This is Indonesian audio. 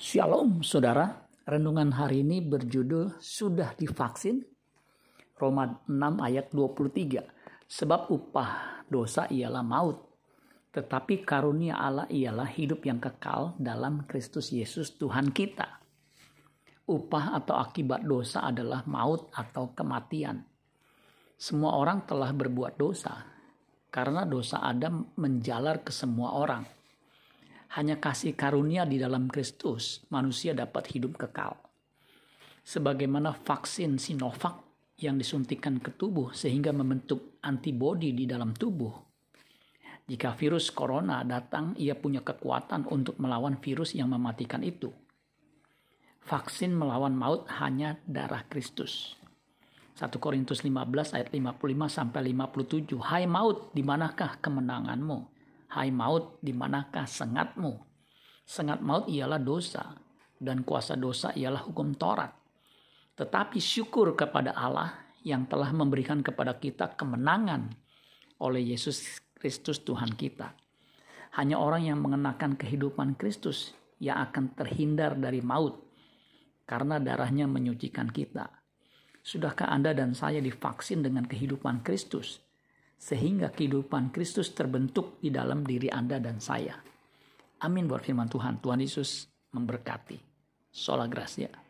Shalom saudara, renungan hari ini berjudul Sudah Divaksin? Roma 6 ayat 23. Sebab upah dosa ialah maut, tetapi karunia Allah ialah hidup yang kekal dalam Kristus Yesus Tuhan kita. Upah atau akibat dosa adalah maut atau kematian. Semua orang telah berbuat dosa, karena dosa Adam menjalar ke semua orang hanya kasih karunia di dalam Kristus, manusia dapat hidup kekal. Sebagaimana vaksin Sinovac yang disuntikan ke tubuh sehingga membentuk antibodi di dalam tubuh. Jika virus corona datang, ia punya kekuatan untuk melawan virus yang mematikan itu. Vaksin melawan maut hanya darah Kristus. 1 Korintus 15 ayat 55 sampai 57. Hai maut, di manakah kemenanganmu? Hai maut, di manakah sengatmu? Sengat maut ialah dosa, dan kuasa dosa ialah hukum Taurat. Tetapi syukur kepada Allah yang telah memberikan kepada kita kemenangan oleh Yesus Kristus Tuhan kita. Hanya orang yang mengenakan kehidupan Kristus yang akan terhindar dari maut, karena darahnya menyucikan kita. Sudahkah Anda dan saya divaksin dengan kehidupan Kristus? Sehingga kehidupan Kristus terbentuk di dalam diri Anda dan saya. Amin buat firman Tuhan. Tuhan Yesus memberkati. Sola Gracia.